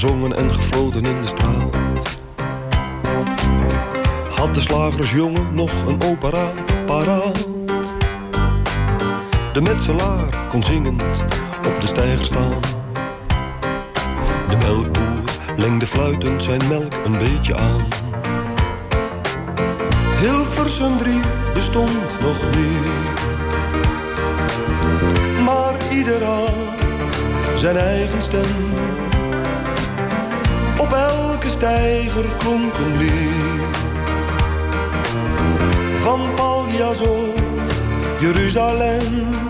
Gezongen en gefloten in de straat. Had de slagersjongen nog een opera paraat. De metselaar kon zingend op de steiger staan. De melkboer lengde fluitend zijn melk een beetje aan. Hilversum 3 bestond nog niet. Maar ieder had zijn eigen stem. Op elke steiger klonk een lied. Van Paljas of Jeruzalem.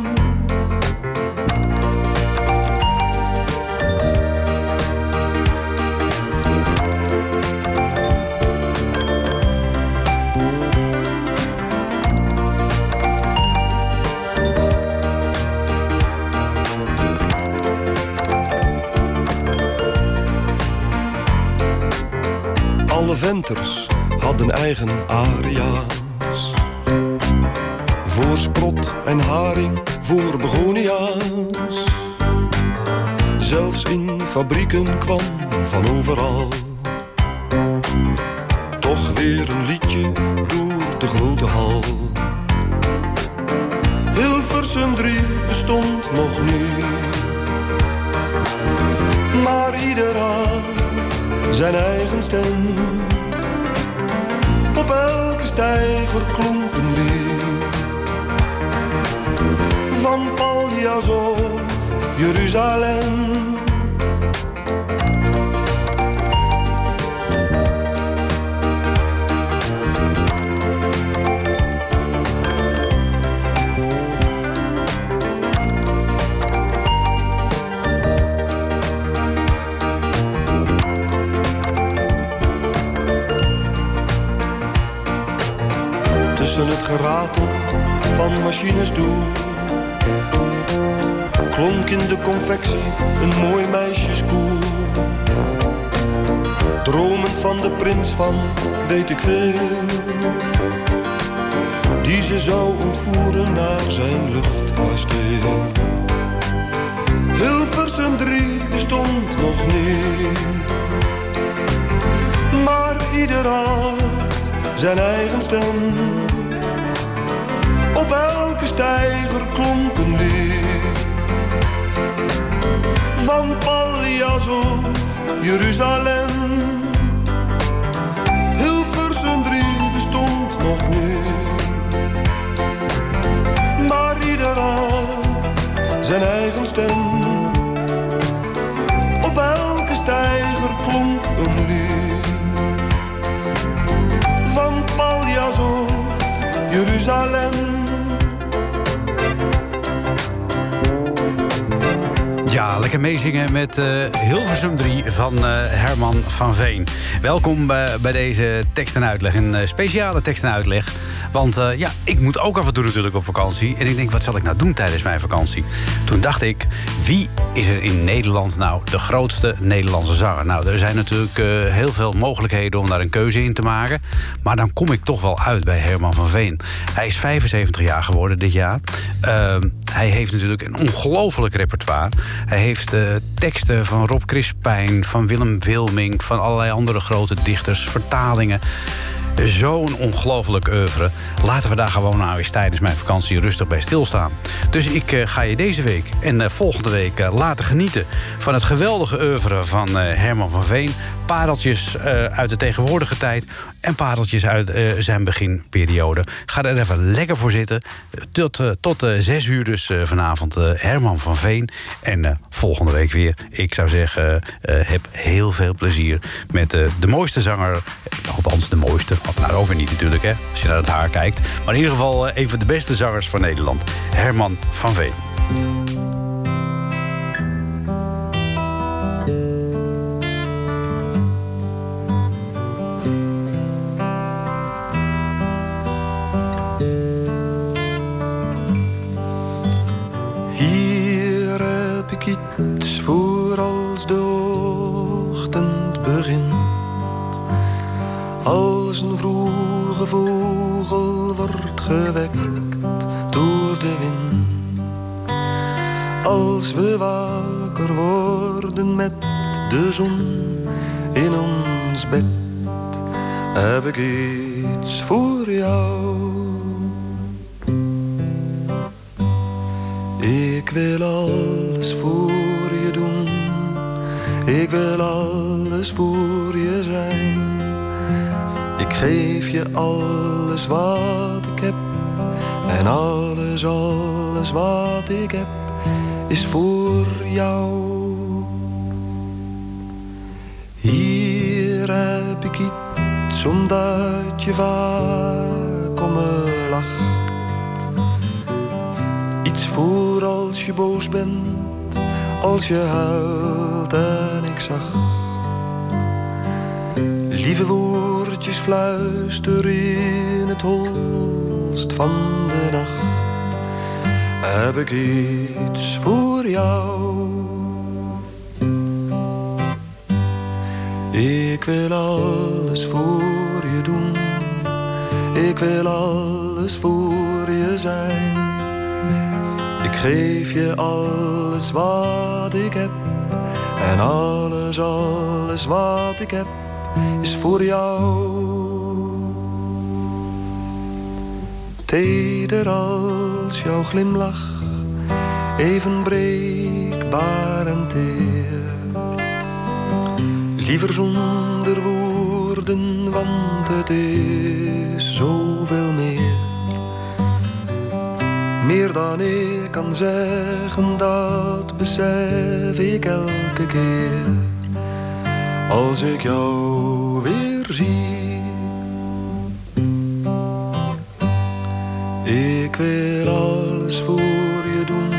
Venters hadden eigen aria's. Voor sprot en haring, voor begonia's. Zelfs in fabrieken kwam van overal. Toch weer een liedje door de grote hal. Hilversum 3 bestond nog niet. Maar ieder had zijn eigen stem. Op elke steiger klonk een lied. Van Paljas of Jeruzalem. Geratel van machines door Klonk in de confectie een mooi meisjeskoel. Dromend van de prins van weet ik veel Die ze zou ontvoeren naar zijn luchtkasteel. Hilversum 3 bestond nog niet Maar ieder had zijn eigen stem op elke steiger klonk een lied. Van Paljas of Jeruzalem. Hilversum 3 bestond nog niet. Maar ieder had zijn eigen stem. Op elke steiger klonk een lied. Van Paljas of Jeruzalem. Ja, lekker meezingen met eh, Hilversum 3 van eh, Herman van Veen. Welkom bij, bij deze tekst en uitleg. Een eh, speciale tekst en uitleg. Want eh, ja, ik moet ook af en toe natuurlijk op vakantie. En ik denk, wat zal ik nou doen tijdens mijn vakantie? Toen dacht ik, wie is er in Nederland nou de grootste Nederlandse zanger? Nou, er zijn natuurlijk eh, heel veel mogelijkheden om daar een keuze in te maken. Maar dan kom ik toch wel uit bij Herman van Veen. Hij is 75 jaar geworden dit jaar. Ehm, hij heeft natuurlijk een ongelooflijk repertoire. Hij heeft eh, teksten van Rob Crispijn, van Willem Wilming... van allerlei andere grote dichters, vertalingen. Zo'n ongelooflijk oeuvre. Laten we daar gewoon nou eens tijdens mijn vakantie rustig bij stilstaan. Dus ik eh, ga je deze week en eh, volgende week eh, laten genieten... van het geweldige oeuvre van Herman van Veen. Pareltjes uit de tegenwoordige tijd en pareltjes uit zijn beginperiode. Ga er even lekker voor zitten. Tot, tot zes uur dus vanavond Herman van Veen. En volgende week weer. Ik zou zeggen, heb heel veel plezier met de mooiste zanger. Althans, de mooiste. Nou, over niet natuurlijk, hè, als je naar het haar kijkt. Maar in ieder geval een van de beste zangers van Nederland. Herman van Veen. Fluister in het holst van de nacht. Heb ik iets voor jou? Ik wil alles voor je doen. Ik wil alles voor je zijn. Ik geef je alles wat ik heb. En alles, alles wat ik heb is voor jou. Teder als jouw glimlach, even breekbaar en teer. Liever zonder woorden, want het is zoveel meer. Meer dan ik kan zeggen, dat besef ik elke keer als ik jou weer zie. Ik wil alles voor je doen,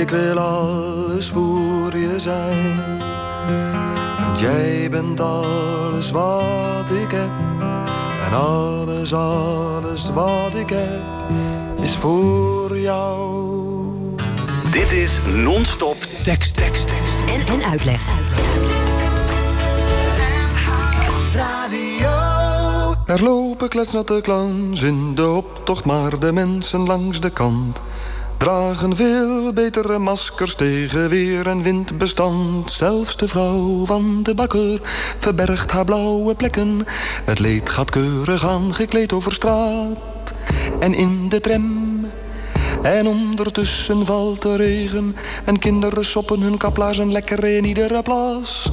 ik wil alles voor je zijn. Want jij bent alles wat ik heb, en alles, alles wat ik heb, is voor jou. Dit is non-stop tekst, tekst, tekst. En, en uitleg. Er lopen kletsnatte clowns in de optocht, maar de mensen langs de kant dragen veel betere maskers tegen weer en windbestand. Zelfs de vrouw van de bakker verbergt haar blauwe plekken. Het leed gaat keurig aangekleed over straat en in de tram. En ondertussen valt de regen en kinderen soppen hun kaplaarzen lekker in iedere plas.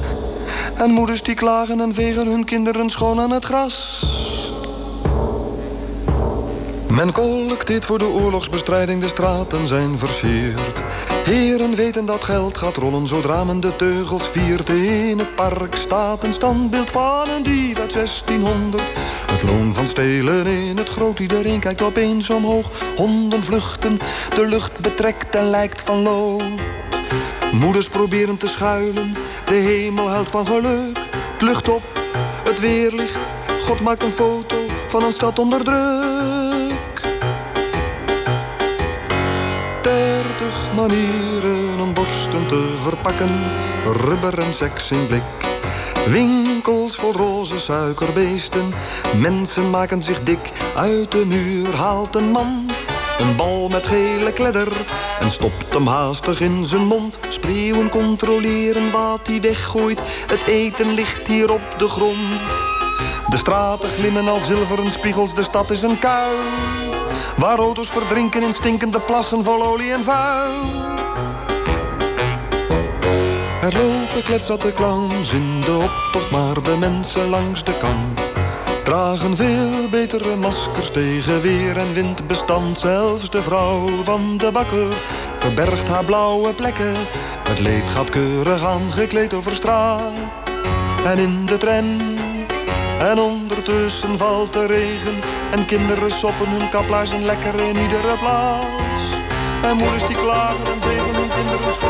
En moeders die klagen en vegen hun kinderen schoon aan het gras. Men collecteert voor de oorlogsbestrijding, de straten zijn versierd. Heren weten dat geld gaat rollen zodra men de teugels viert. In het park staat een standbeeld van een dief uit 1600. Het loon van stelen in het groot, iedereen kijkt opeens omhoog. Honden vluchten, de lucht betrekt en lijkt van lood. Moeders proberen te schuilen, de hemel huilt van geluk. Het lucht op, het weerlicht, God maakt een foto van een stad onder druk. Manieren om borsten te verpakken, rubber en seks in blik. Winkels vol roze suikerbeesten, mensen maken zich dik. Uit de muur haalt een man een bal met gele kledder en stopt hem haastig in zijn mond. Spreeuwen controleren wat hij weggooit. Het eten ligt hier op de grond. De straten glimmen al zilveren spiegels, de stad is een kuil. Waar auto's verdrinken in stinkende plassen vol olie en vuil. Er lopen kletsnatte clowns in de optocht, maar de mensen langs de kant dragen veel betere maskers tegen weer en windbestand. Zelfs de vrouw van de bakker verbergt haar blauwe plekken. Het leed gaat keurig aangekleed over straat en in de tram. En ondertussen valt de regen en kinderen soppen hun kaplaarzen lekker in iedere plaats. En moeders die klagen en vegen hun kinderen schoon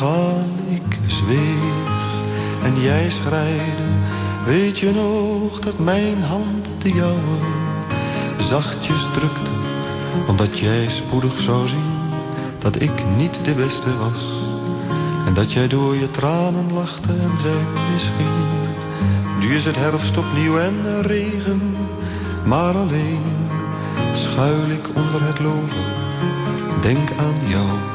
gaan, ik zweeg en jij schrijde. Weet je nog dat mijn hand de jouwe zachtjes drukte, omdat jij spoedig zou zien dat ik niet de beste was. En dat jij door je tranen lachte en zei misschien, nu is het herfst opnieuw en regen, maar alleen schuil ik onder het loven denk aan jou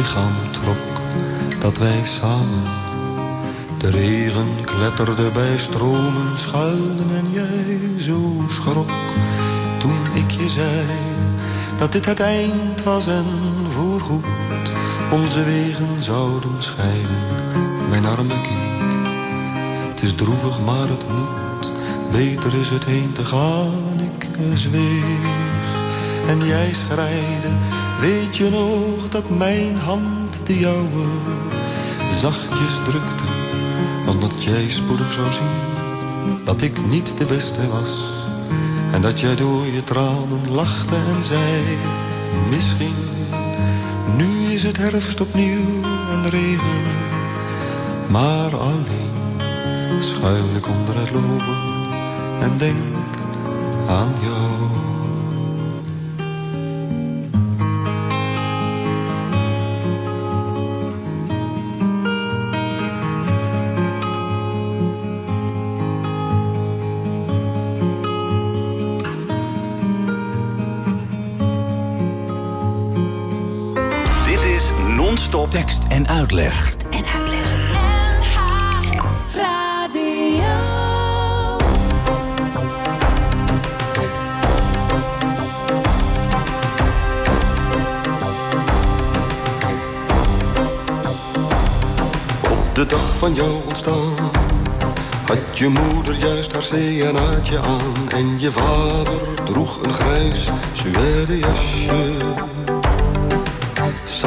lichaam trok, dat wij samen de regen kletterde bij stromen schuilen en jij zo schrok toen ik je zei dat dit het eind was en voorgoed onze wegen zouden scheiden, mijn arme kind. Het is droevig, maar het moet, beter is het heen te gaan, ik zweeg en jij schreide. Weet je nog dat mijn hand de jouwe zachtjes drukte, omdat jij spoedig zou zien dat ik niet de beste was. En dat jij door je tranen lachte en zei, misschien, nu is het herfst opnieuw en regen, maar alleen schuil ik onder het loven en denk aan jou. En uitleg. En uitleg. Radio. Op de dag van jouw ontstaan had je moeder juist haar CNA'tje aan en je vader droeg een grijs suède jasje.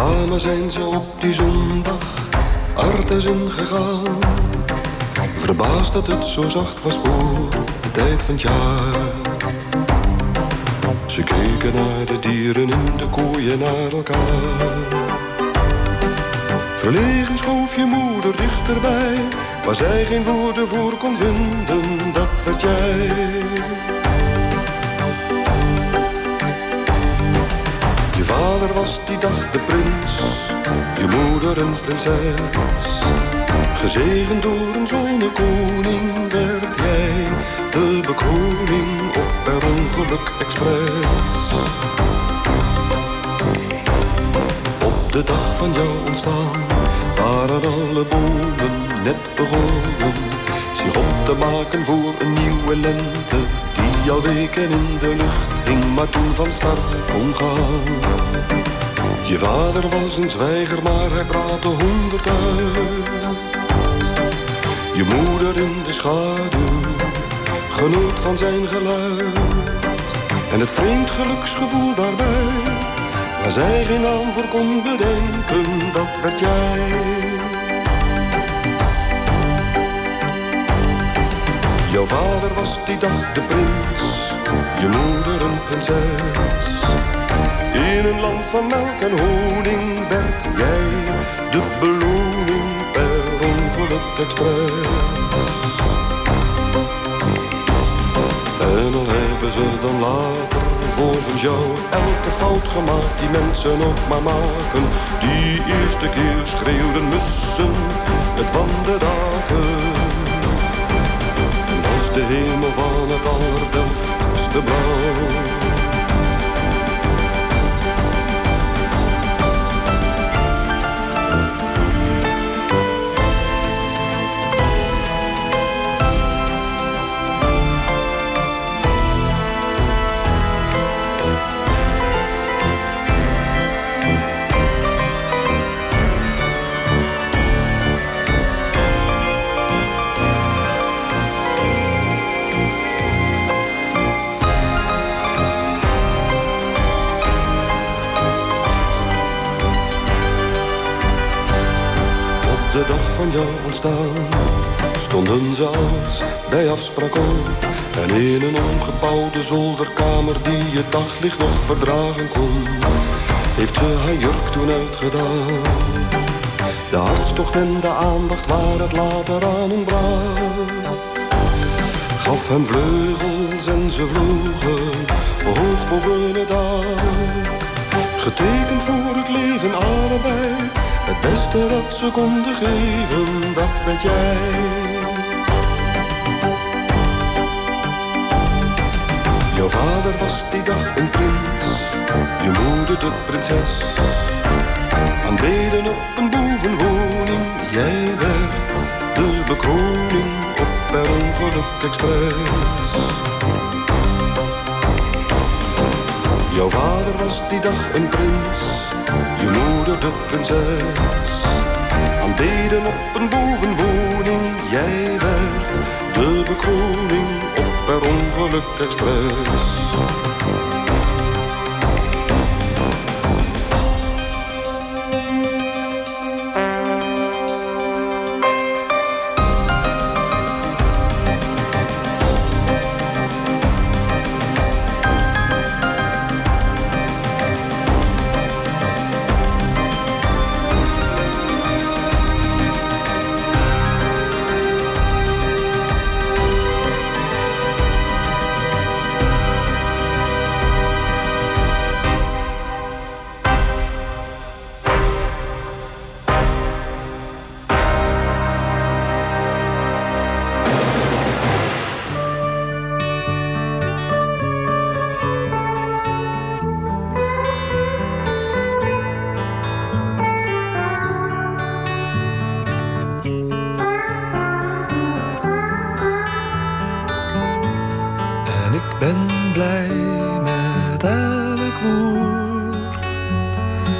Samen zijn ze op die zondag artes ingegaan. Verbaasd dat het zo zacht was voor de tijd van het jaar. Ze keken naar de dieren in de koeien naar elkaar. Verlegen schoof je moeder dichterbij, waar zij geen woorden voor kon vinden, dat werd jij. Was die dag de prins, je moeder een prinses. Gezegend door een zonnekoning werd jij de bekroning op per ongeluk expres. Op de dag van jouw ontstaan waren alle bomen net begonnen zich op te maken voor een nieuwe lente al weken in de lucht hing, maar toen van start kon gaan. Je vader was een zwijger, maar hij praatte honderd uit. Je moeder in de schaduw genoot van zijn geluid. En het vreemd geluksgevoel daarbij, waar zij geen naam voor kon bedenken, dat werd jij. Jouw vader was die dag de prins, je moeder een prinses. In een land van melk en honing werd jij de beloning per ongeluk expres. En dan hebben ze dan later volgens jou elke fout gemaakt die mensen ook maar maken. Die eerste keer schreeuwden mussen het van de daken hemel van het allerdelftste blauw. Ontstaan stonden ze als bij afspraak op. En in een omgebouwde zolderkamer die het daglicht nog verdragen kon, heeft ze haar jurk toen uitgedaan. De hartstocht en de aandacht waar het later aan ontbrak. Gaf hem vleugels en ze vlogen hoog boven het dak. Getekend voor het leven allebei het beste dat ze konden geven, dat weet jij. Jouw vader was die dag een prins, je moeder de prinses. Aanbeden op een bovenwoning, jij werd de bekroning op per ongeluk expres. Jouw vader was die dag een prins je moeder de prinses. Aanbeden op een bovenwoning, jij werd de bekroning op per ongeluk expres.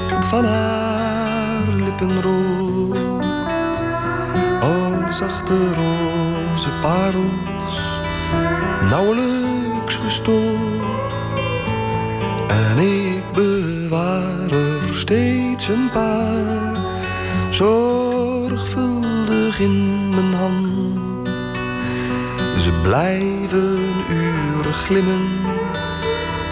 dat van haar lippen rolt. Als zachte roze parels, nauwelijks gestold En ik bewaar er steeds een paar, zorgvuldig in mijn hand. Ze blijven uren glimmen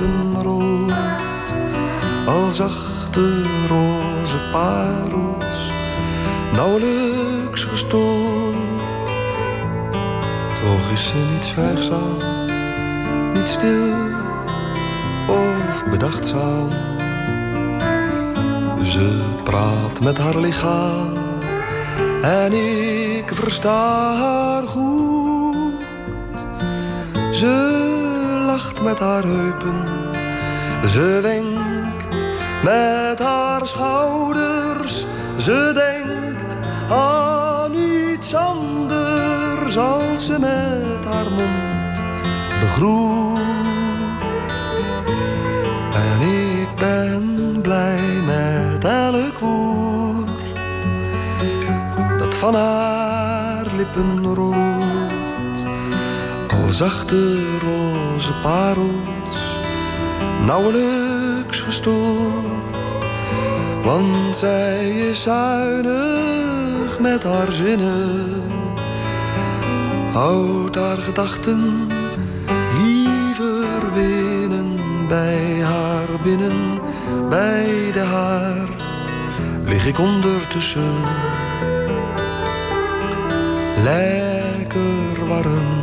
lippen rolt. Al zachte roze parels, nauwelijks gestoord. Toch is ze niet zwijgzaam, niet stil of bedachtzaam. Ze praat met haar lichaam en ik versta haar goed. Ze met haar heupen, ze wenkt met haar schouders. Ze denkt aan iets anders als ze met haar mond begroet. En ik ben blij met elk woord dat van haar lippen rolt. Zachte roze parels, nauwelijks gestoord. Want zij is zuinig met haar zinnen. Houdt haar gedachten liever binnen bij haar binnen, bij de haard lig ik ondertussen. Lekker warm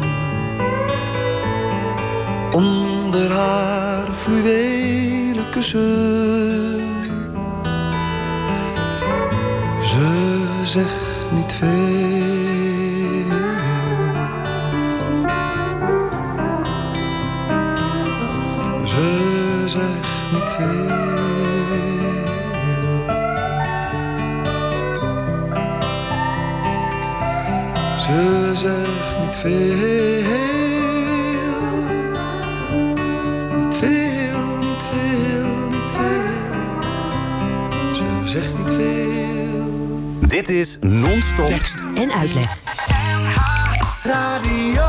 onder haar fluwelen kussen. Is Non-Stop Tekst en uitleg. Radio.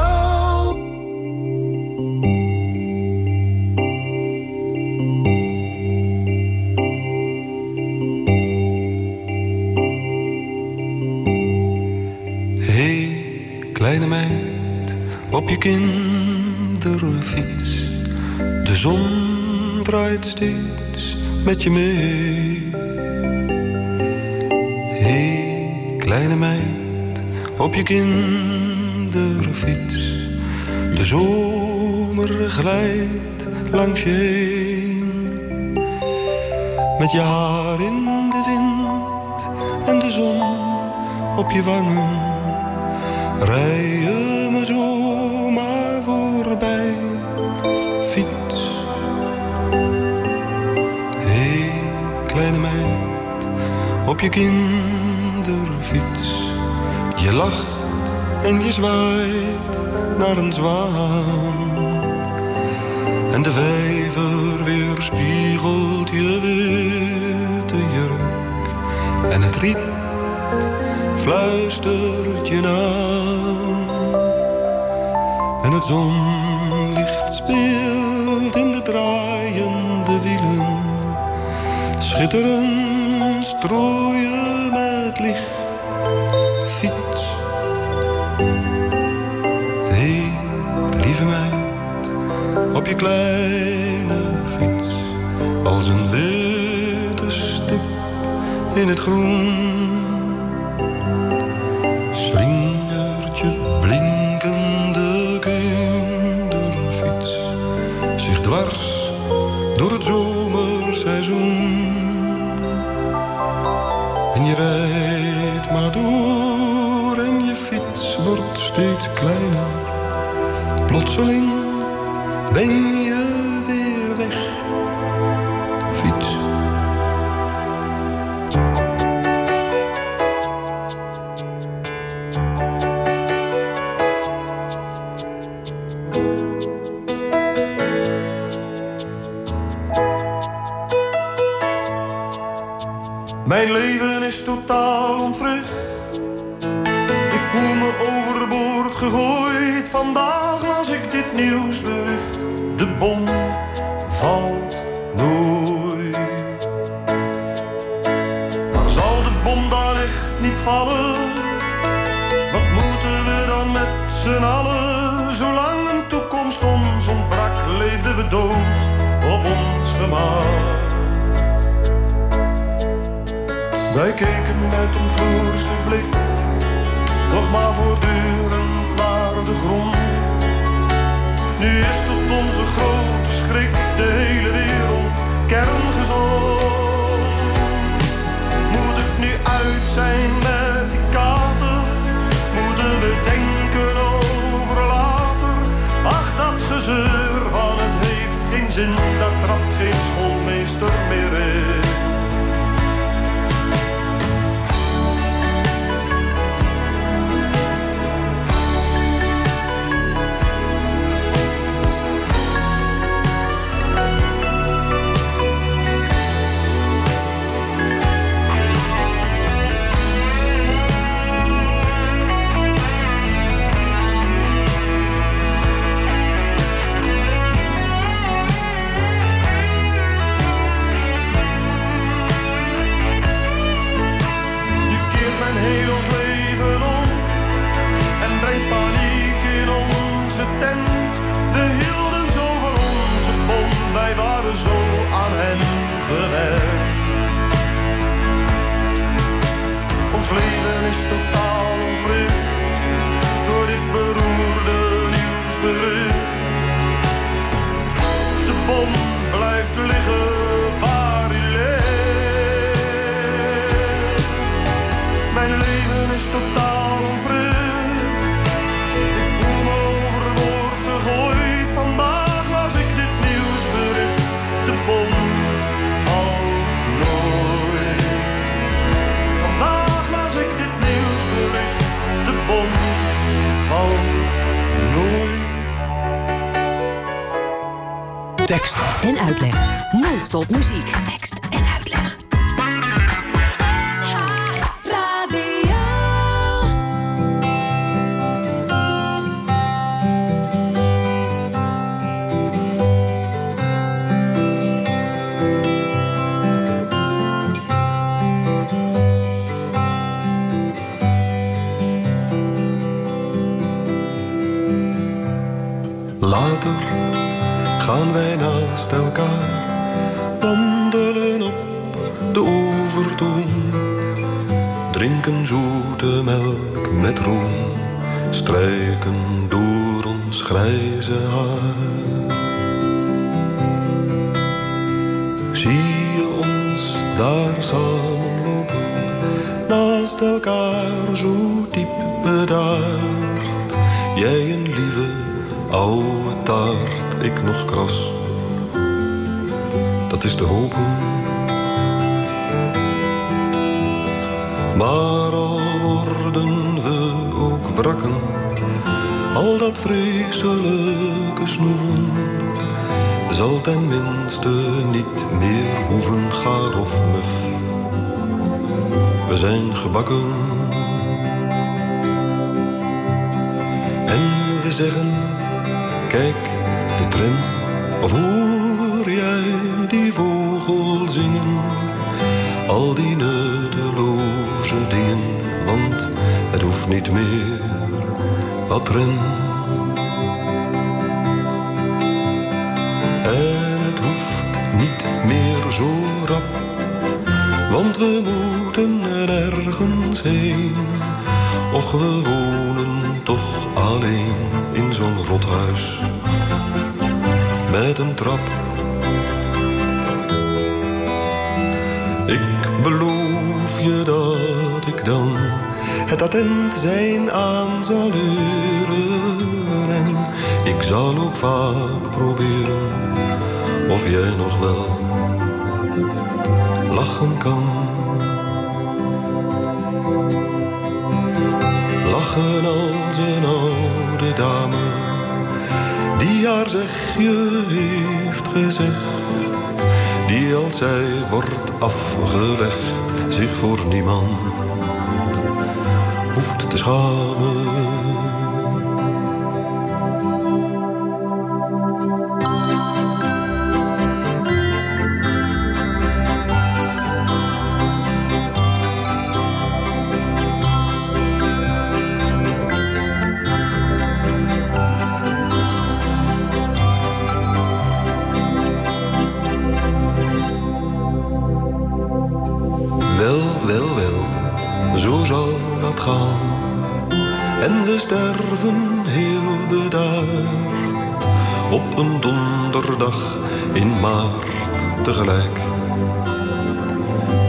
Hey, kleine meid, op je kinderfiets. De zon draait steeds met je mee. Hey, kleine meid, op je kinderfiets. De zomer glijdt langs je heen. Met je haar in de wind en de zon op je wangen. Rij je me zomaar voorbij, fiets. Hé, hey, kleine meid, op je kinderfiets. En je zwaait naar een zwaan. En de vijver weerspiegelt je witte jurk. En het riet fluistert je aan. En het zonlicht speelt in de draaiende wielen. Schitterend strooien kleine fiets. Als een witte stip in het groen. Slingert je blinkende kinderfiets zich dwars door het zomerseizoen. En je rijdt maar door en je fiets wordt steeds kleiner. Plotseling ben je weer weg. Fiets. Mijn leven is totaal ontwricht. Ik voel me overboord gegooid. Vandaag las ik dit nieuwsbericht. Keken met Drinken zoete melk met roem, strijken door ons grijze haar. Zie je ons daar samen lopen, naast elkaar zo diep bedaard. Jij een lieve oude taart, ik nog kras. Dat is te hopen. Maar al worden we ook wrakken, al dat vreselijke snoeven zal ten minste niet meer hoeven, gaar of muf. We zijn gebakken. En we zeggen, kijk, de tram. Of hoor jij die vogel zingen? Al die nutteloze dingen, want het hoeft niet meer wat ren. En het hoeft niet meer zo rap, want we moeten er ergens heen. Och, we zijn aan zal. En ik zal ook vaak proberen of jij nog wel lachen kan. Lachen als een oude dame die haar zegje heeft gezegd. Die als zij wordt afgelegd zich voor niemand top sterven heel bedaard op een donderdag in maart tegelijk.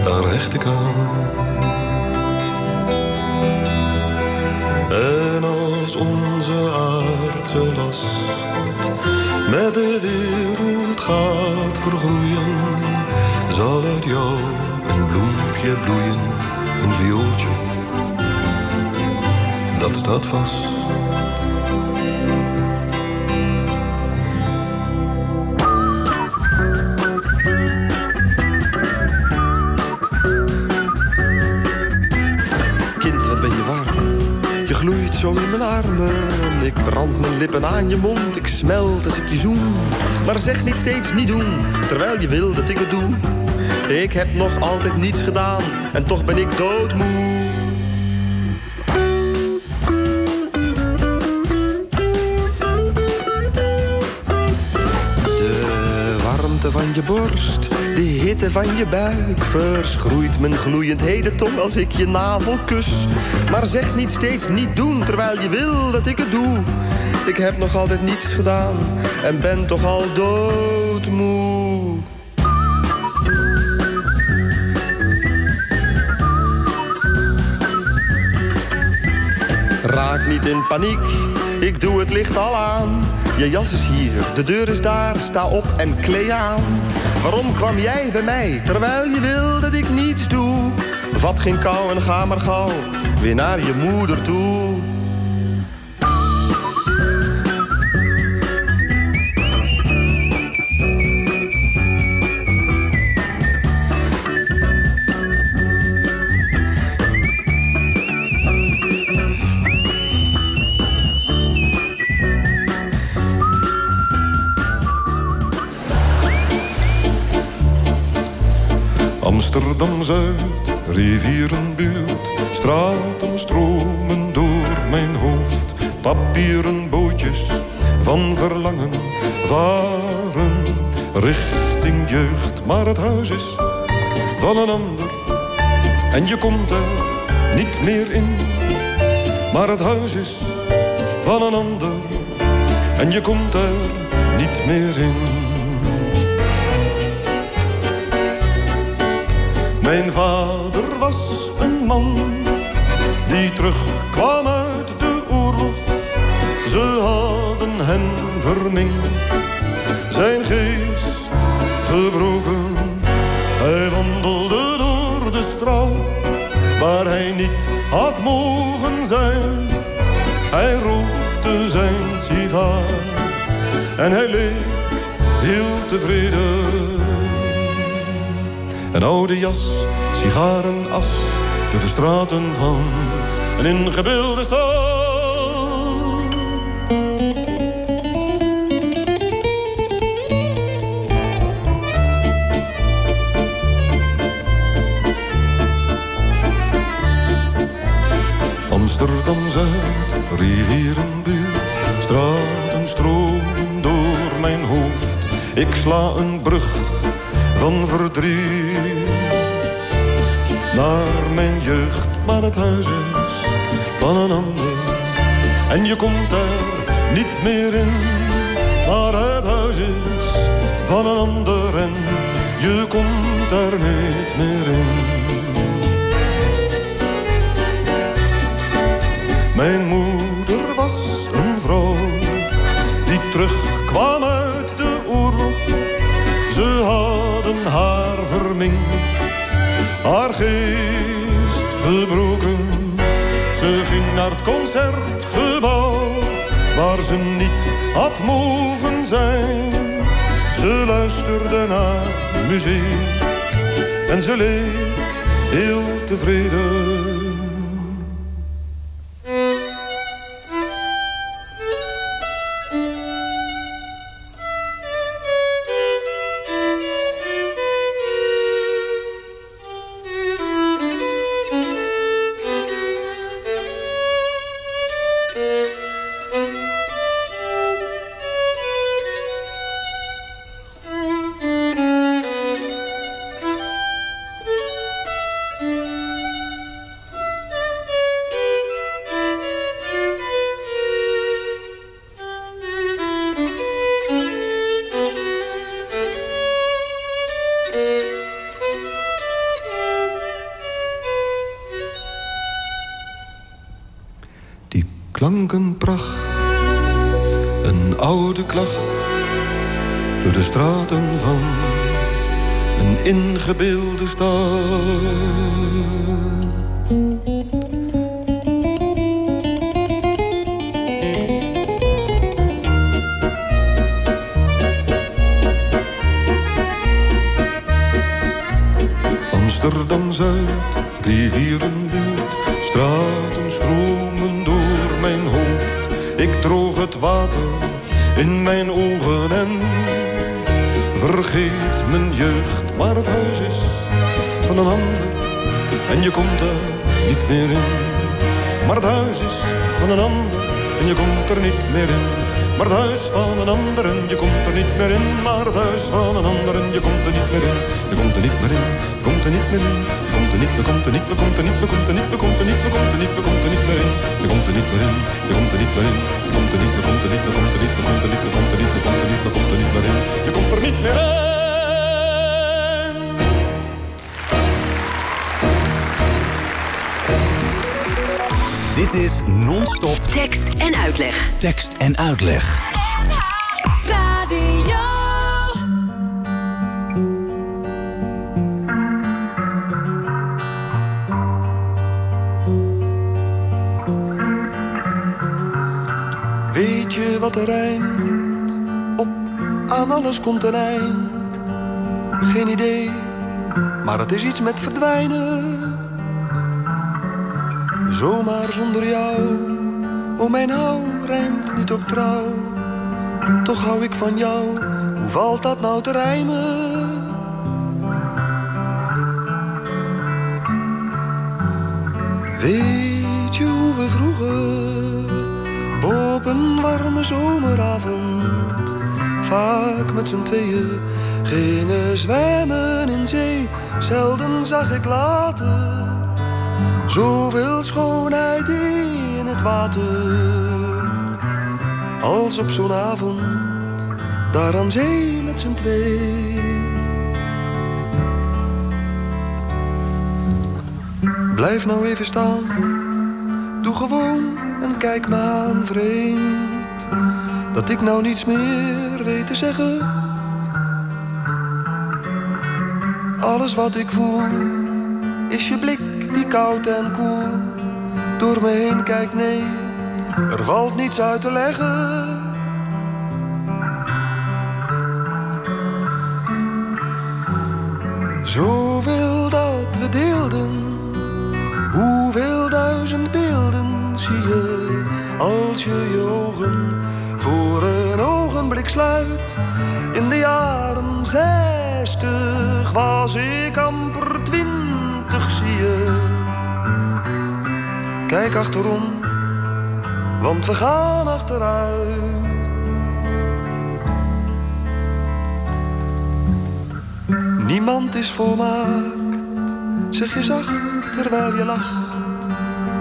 Daar hecht ik aan. En als onze aardse last met de wereld gaat vergroeien, zal het jou een bloempje bloeien, een viooltje dat staat vast. zo in mijn armen. Ik brand mijn lippen aan je mond, ik smelt als ik je zoen. Maar zeg niet steeds niet doen, terwijl je wil dat ik het doe. Ik heb nog altijd niets gedaan en toch ben ik doodmoe. Van je borst de hitte van je buik verschroeit mijn gloeiend heden toch als ik je navel kus. Maar zeg niet steeds niet doen terwijl je wil dat ik het doe. Ik heb nog altijd niets gedaan en ben toch al doodmoe. Raak niet in paniek, ik doe het licht al aan. Je jas is hier, de deur is daar, sta op en klee aan. Waarom kwam jij bij mij, terwijl je wil dat ik niets doe? Vat geen kou en ga maar gauw, weer naar je moeder toe. Amsterdam-Zuid, rivierenbuurt, straten stromen door mijn hoofd. Papieren bootjes van verlangen varen richting jeugd. Maar het huis is van een ander en je komt er niet meer in. Maar het huis is van een ander en je komt er niet meer in. Mijn vader was een man die terugkwam uit de oorlog. Ze hadden hem verminkt, zijn geest gebroken. Hij wandelde door de straat waar hij niet had mogen zijn. Hij rookte zijn sigaar en hij leek heel tevreden. Een oude jas, sigarenas, door de straten van een ingebeelde stad. Amsterdam-Zuid, rivierenbuurt, straten stromen door mijn hoofd. Ik sla een brug van Naar mijn jeugd, maar het huis is van een ander. En je komt er niet meer in, maar het huis is van een ander. En je komt er niet meer in. Mijn moeder was een vrouw die terugkwam uit de oorlog. Ze had hadden haar verminkt, haar geest gebroken. Ze ging naar het concertgebouw, waar ze niet had mogen zijn. Ze luisterde naar muziek en ze leek heel tevreden. Van een ander en je komt er niet meer in. Maar het huis van een ander en je komt er niet meer in. Maar het huis van een ander en je komt er niet meer in. Je komt er niet meer in, je komt er niet meer in. Je komt er niet, je komt er niet, je komt er niet, je komt er niet, je komt er niet, je komt er niet, je komt er niet meer in. Je komt er niet meer in, je komt er niet meer in. Komt er niet, je komt er niet, je komt er niet, komt er niet, je komt er niet, je komt er niet, je komt er niet meer in. Je komt er niet meer in. Dit is Non-Stop Tekst en uitleg. Tekst en uitleg. Radio. Weet je wat er rijmt? Op aan alles komt een eind. Geen idee, maar het is iets met verdwijnen. Zomaar zonder jou, oh mijn hou rijmt niet op trouw. Toch hou ik van jou, hoe valt dat nou te rijmen? Weet je hoe we vroeger op een warme zomeravond vaak met z'n tweeën gingen zwemmen in zee? Zelden zag ik later zoveel schoonheid in het water als op zo'n avond daar aan zee met z'n twee. Blijf nou even staan, doe gewoon en kijk me aan vreemd. Dat ik nou niets meer weet te zeggen. Alles wat ik voel is je blik die koud en koel door me heen kijkt. Nee, er valt niets uit te leggen. Zoveel dat we deelden, hoeveel duizend beelden zie je als je je ogen voor een ogenblik sluit. In de jaren zestig was ik amper Kijk achterom, want we gaan achteruit. Niemand is volmaakt, zeg je zacht terwijl je lacht.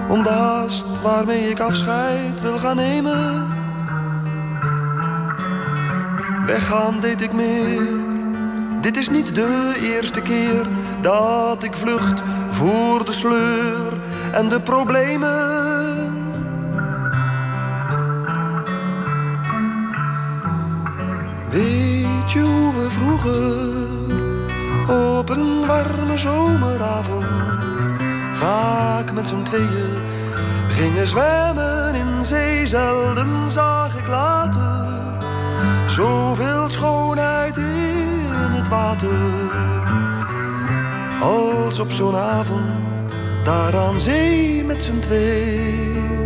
Om de haast waarmee ik afscheid wil gaan nemen. Weggaan deed ik meer. Dit is niet de eerste keer dat ik vlucht voor de sleur en de problemen. Weet je hoe we vroeger op een warme zomeravond vaak met z'n tweeën gingen zwemmen in zee? Zelden zag ik later zoveel schoonheid in het water als op zo'n avond daar aan zee met z'n twee.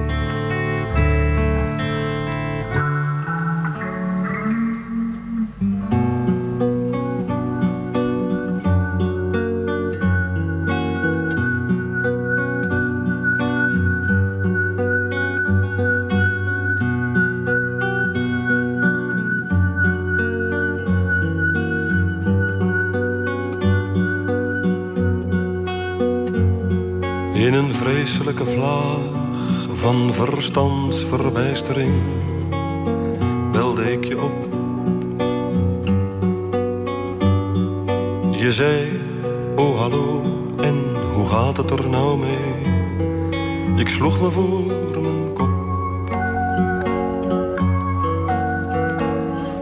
verstandsverbijstering belde ik je op. Je zei, oh hallo, en hoe gaat het er nou mee? Ik sloeg me voor mijn kop.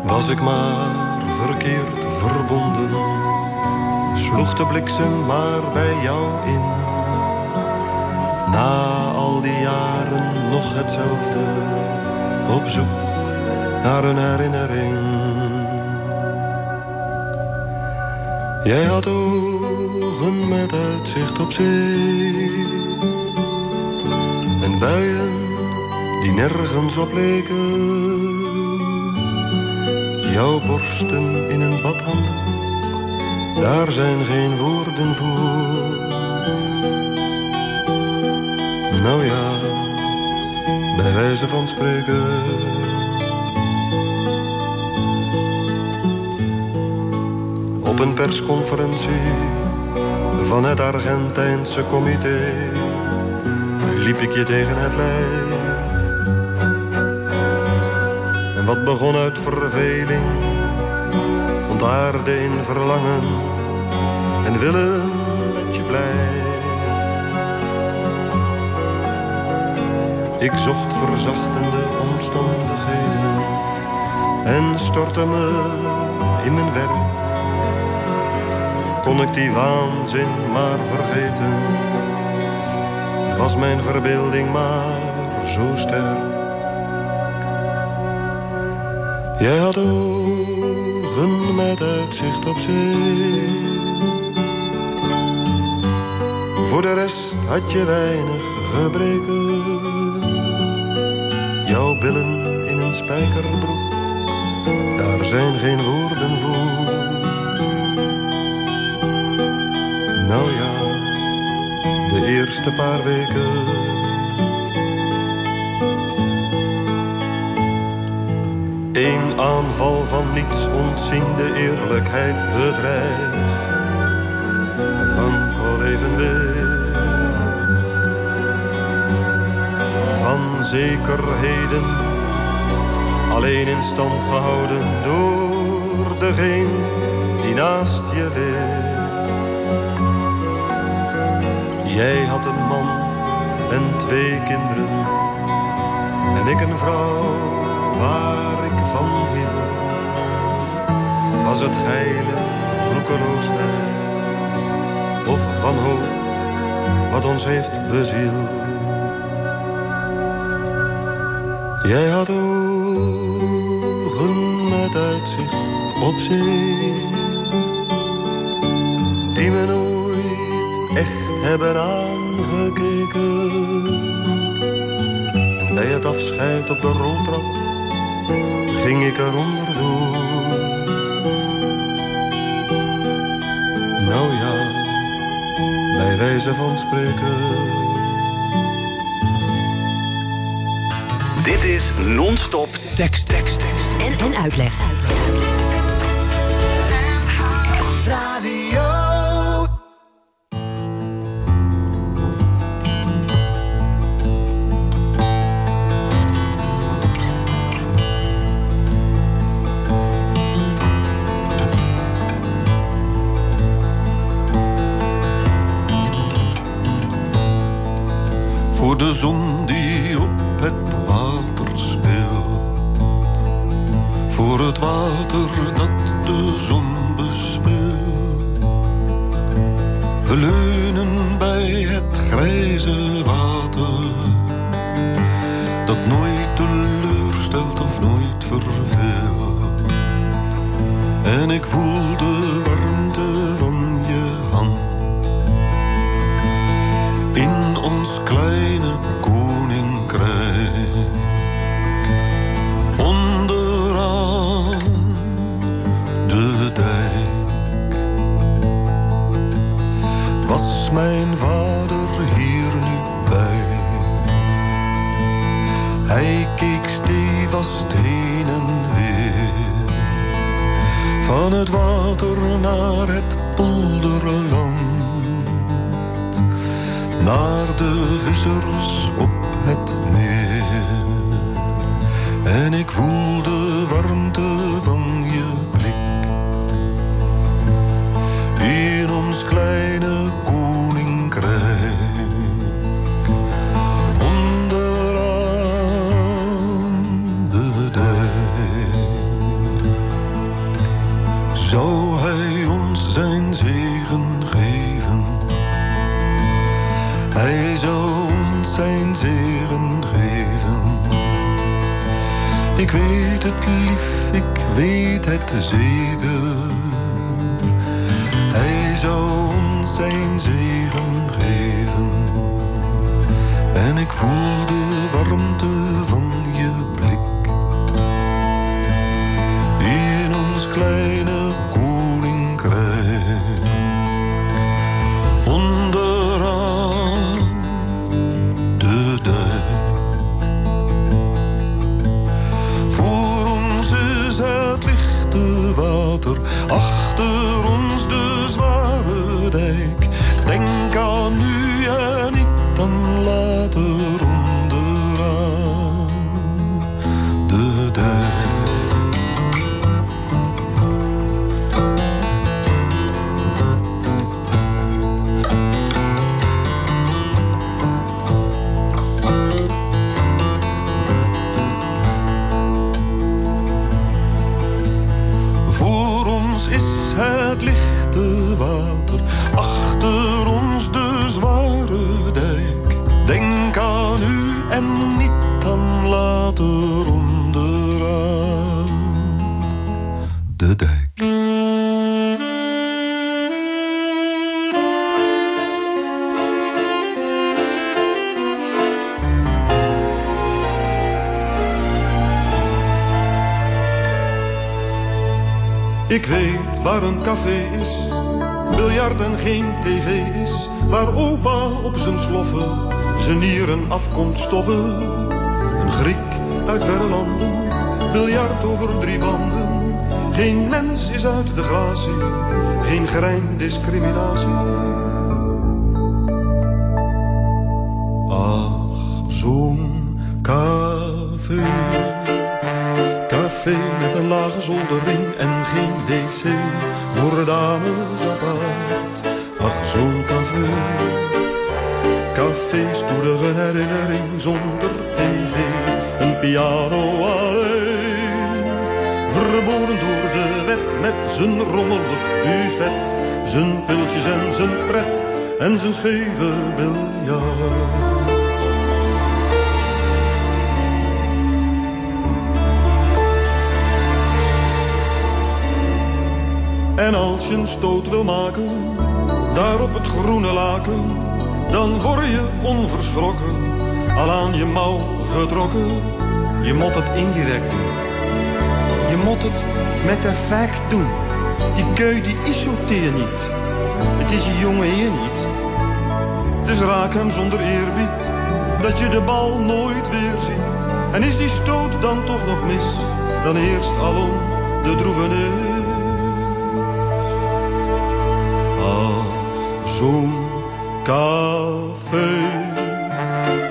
Was ik maar verkeerd verbonden, sloeg de bliksem maar bij jou in na al die jaren nog hetzelfde, op zoek naar een herinnering. Jij had ogen met uitzicht op zee en buien die nergens op leken. Jouw borsten in een badhanddoek, daar zijn geen woorden voor. Nou ja, bij wijze van spreken. Op een persconferentie van het Argentijnse comité liep ik je tegen het lijf. En wat begon uit verveling, ontaarde in verlangen en willen dat je blijft. Ik zocht verzachtende omstandigheden en stortte me in mijn werk. Kon ik die waanzin maar vergeten, was mijn verbeelding maar zo sterk. Jij had ogen met uitzicht op zee. Voor de rest had je weinig gebreken. Jouw billen in een spijkerbroek, daar zijn geen woorden voor. Nou ja, de eerste paar weken. Eén aanval van niets ontziende eerlijkheid bedreigt. Het wankel evenwicht van zekerheden. Alleen in stand gehouden door degene die naast je ligt. Jij had een man en twee kinderen. En ik een vrouw waar ik van hield. Was het geile roekeloosheid of wanhoop wat ons heeft bezield? Jij had ogen met uitzicht op zee, die me nooit echt hebben aangekeken. En bij het afscheid op de roltrap ging ik eronder door. Nou ja, bij wijze van spreken. Dit is non-stop tekst, tekst, tekst. En, en uitleg. Waar een café is, biljart en geen tv is. Waar opa op zijn sloffen zijn nieren afkomt stoffen. Een Griek uit verre landen, biljart over drie banden. Geen mens is uit de gratie, geen grein discriminatie. Zijn scheve biljart. En als je een stoot wil maken, daar op het groene laken, dan word je onverschrokken, al aan je mouw getrokken. Je moet het indirect doen. Je moet het met effect doen. Die keu die isoteer niet. Het is je jonge heer niet. Dus raak hem zonder eerbied, dat je de bal nooit weer ziet. En is die stoot dan toch nog mis, dan eerst alom de droevenis. Ach, zo'n café.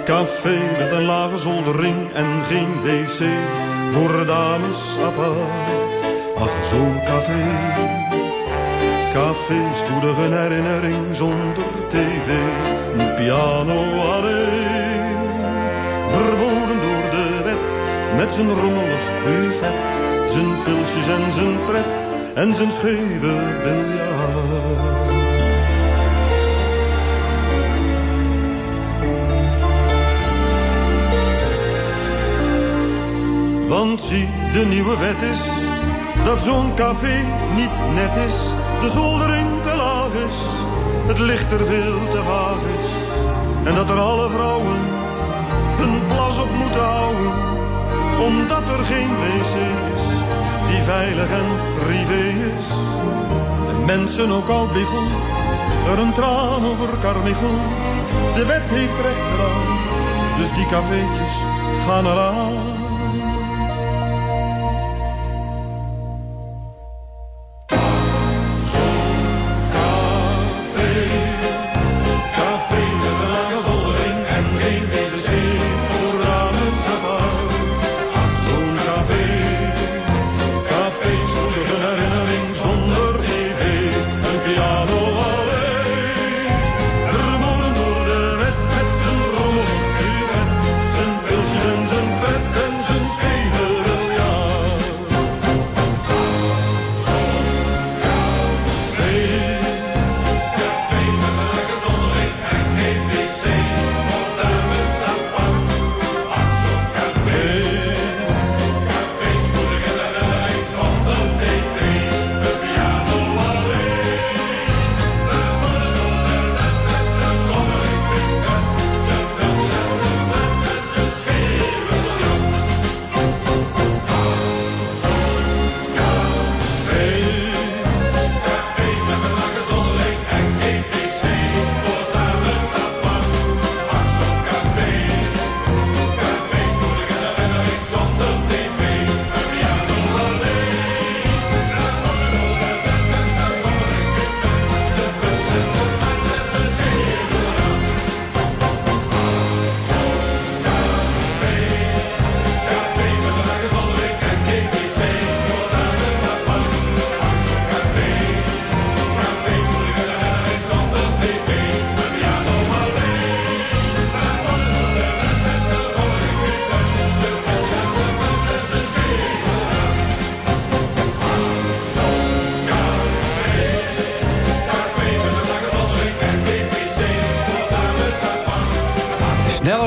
Café met een lage zoldering en geen wc voor dames apart. Ach, zo'n café. Café, spoedige herinnering zonder tv. Een piano alleen. Verboden door de wet met zijn rommelig buffet. Zijn pilsjes en zijn pret en zijn scheve biljart. Want zie, de nieuwe wet is dat zo'n café niet net is. De zoldering te laag is, het licht er veel te vaag is. En dat er alle vrouwen hun plas op moeten houden, omdat er geen wc is die veilig en privé is. En mensen ook al biggelt, er een traan over karmichelt. De wet heeft recht gedaan, dus die cafeetjes gaan eraan.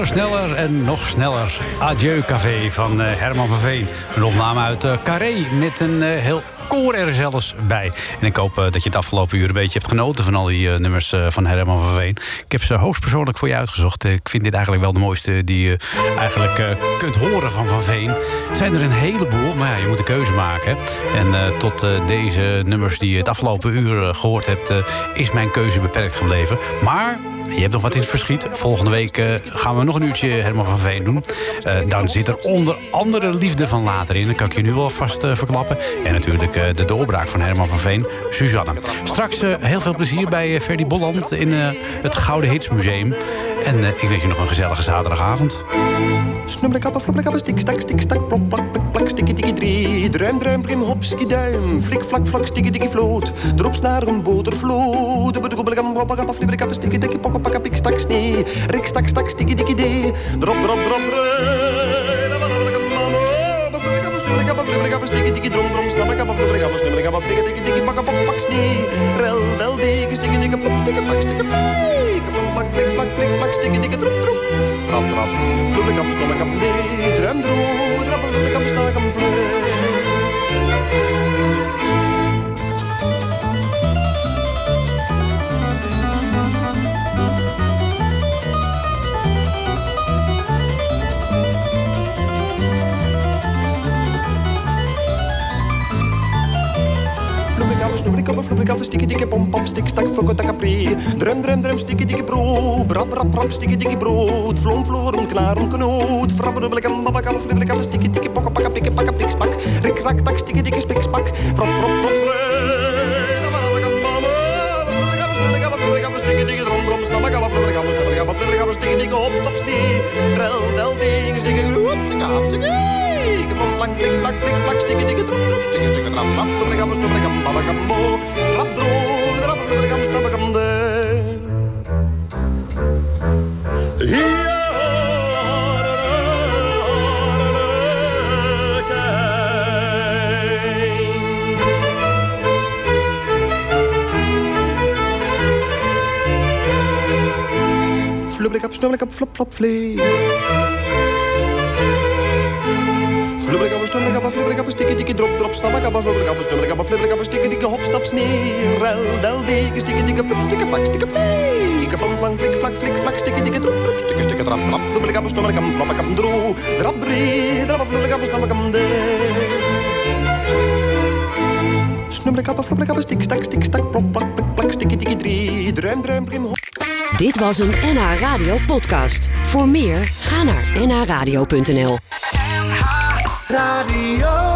Sneller, en nog sneller. Adieu Café van eh, Herman van Veen. Een opname uit uh, Carré met een uh, heel koor er zelfs bij. En ik hoop dat je het afgelopen uur een beetje hebt genoten... van al die nummers van Herman van Veen. Ik heb ze hoogstpersoonlijk voor je uitgezocht. Ik vind dit eigenlijk wel de mooiste die je eigenlijk kunt horen van Van Veen. Het zijn er een heleboel, maar ja, je moet een keuze maken. En tot deze nummers die je het afgelopen uur gehoord hebt... is mijn keuze beperkt gebleven. Maar je hebt nog wat in het verschiet. Volgende week gaan we nog een uurtje Herman van Veen doen. Uh, dan zit er onder andere liefde van later in. Dat kan ik je nu wel vast uh, verklappen. En natuurlijk de doorbraak van Herman van Veen, Suzanne. Straks heel veel plezier bij Ferdy Bolland in het Gouden Hitsmuseum. En ik wens je nog een gezellige zaterdagavond. Snubbelekappa, flubbelekappa, stik, stak, stik, stak, plop, plak, pik, plak, stikkie, tikkie, drie. Druim, druim, prim, hop, duim. Flik, vlak, vlak, stikkie, tikkie, vloot. Drops naar een botervloot. Flibbelekappa, stikkie, tikkie, stak, snee. Rik, stak, stak, stikkie, tikkie, dee. Drop, drop, drop, tikkie, drom, drom, snabbekappa, flibbelekappa, snubbelekappa, flikke, tikkie, tikkie, pakka, pak, pak, snee. Rel, del, deke, stikkie, dikke, flop, stikke, vlak, stikke, flik. Vlak, flik, flak, flik, flak, stikkie, dikke, drop, drop. Trap, trap, flubbelekap, snubbelekap, nee. Drum, droe, drap, flubbelekap, stakam, vlek. Snoebelikappa, pom, stik stak takapri. Drum drum drum, stikkie dikke bro, brap brap brap, stikkie dikke brood. Vlom vloren, knaren knoot. Frabbe dubbelekam, babbakappa, flubbelekappa, stikkie dikke pokka pakka pikke pakka pikspak. Rik rak tak, stikkie dikke spikspak. Frop frop frop snabbekappa, flubbelekappa, stikkie dikke hop, stop snie. Rel del ding, stikkie groep, stikkie hap, stikkie. Van flank, flik, flak, flik, flak, stikkie dikke drop, drop, stikkie stikkie trap, trap, flubbelekappa, snubbelekappa, babbakam, bo. Rap droog, rap, flubbelekappa, snabbekam, de. Da, kijk. Flubbelekap, snubbelekap, flop, flop, flee. Snabbekap, flubbelekap, snubbelekap, flubbelekap, stikkie, dikke, hop, stap, snee. Rel, del, deke, stikkie, dikke, flip, stikke, vlak, stikke, vlee. Flam, flang, flik, vlak, flik, vlak, stikkie, dikke, drop, drop, stikke, stikke, trap, trap, flubbelekap, snubbelekap, flabbekap, droe. Drap, bree, drap, snabbekap, de. Snubbelekap, flubbelekap, stik, stak, stik, stak, plop, plak, pik, plak, stikkie, dikkie, drie. Druim, druim, prim, hop. Dit was een NH Radio podcast. Voor meer, ga naar nhradio.nl. Radio.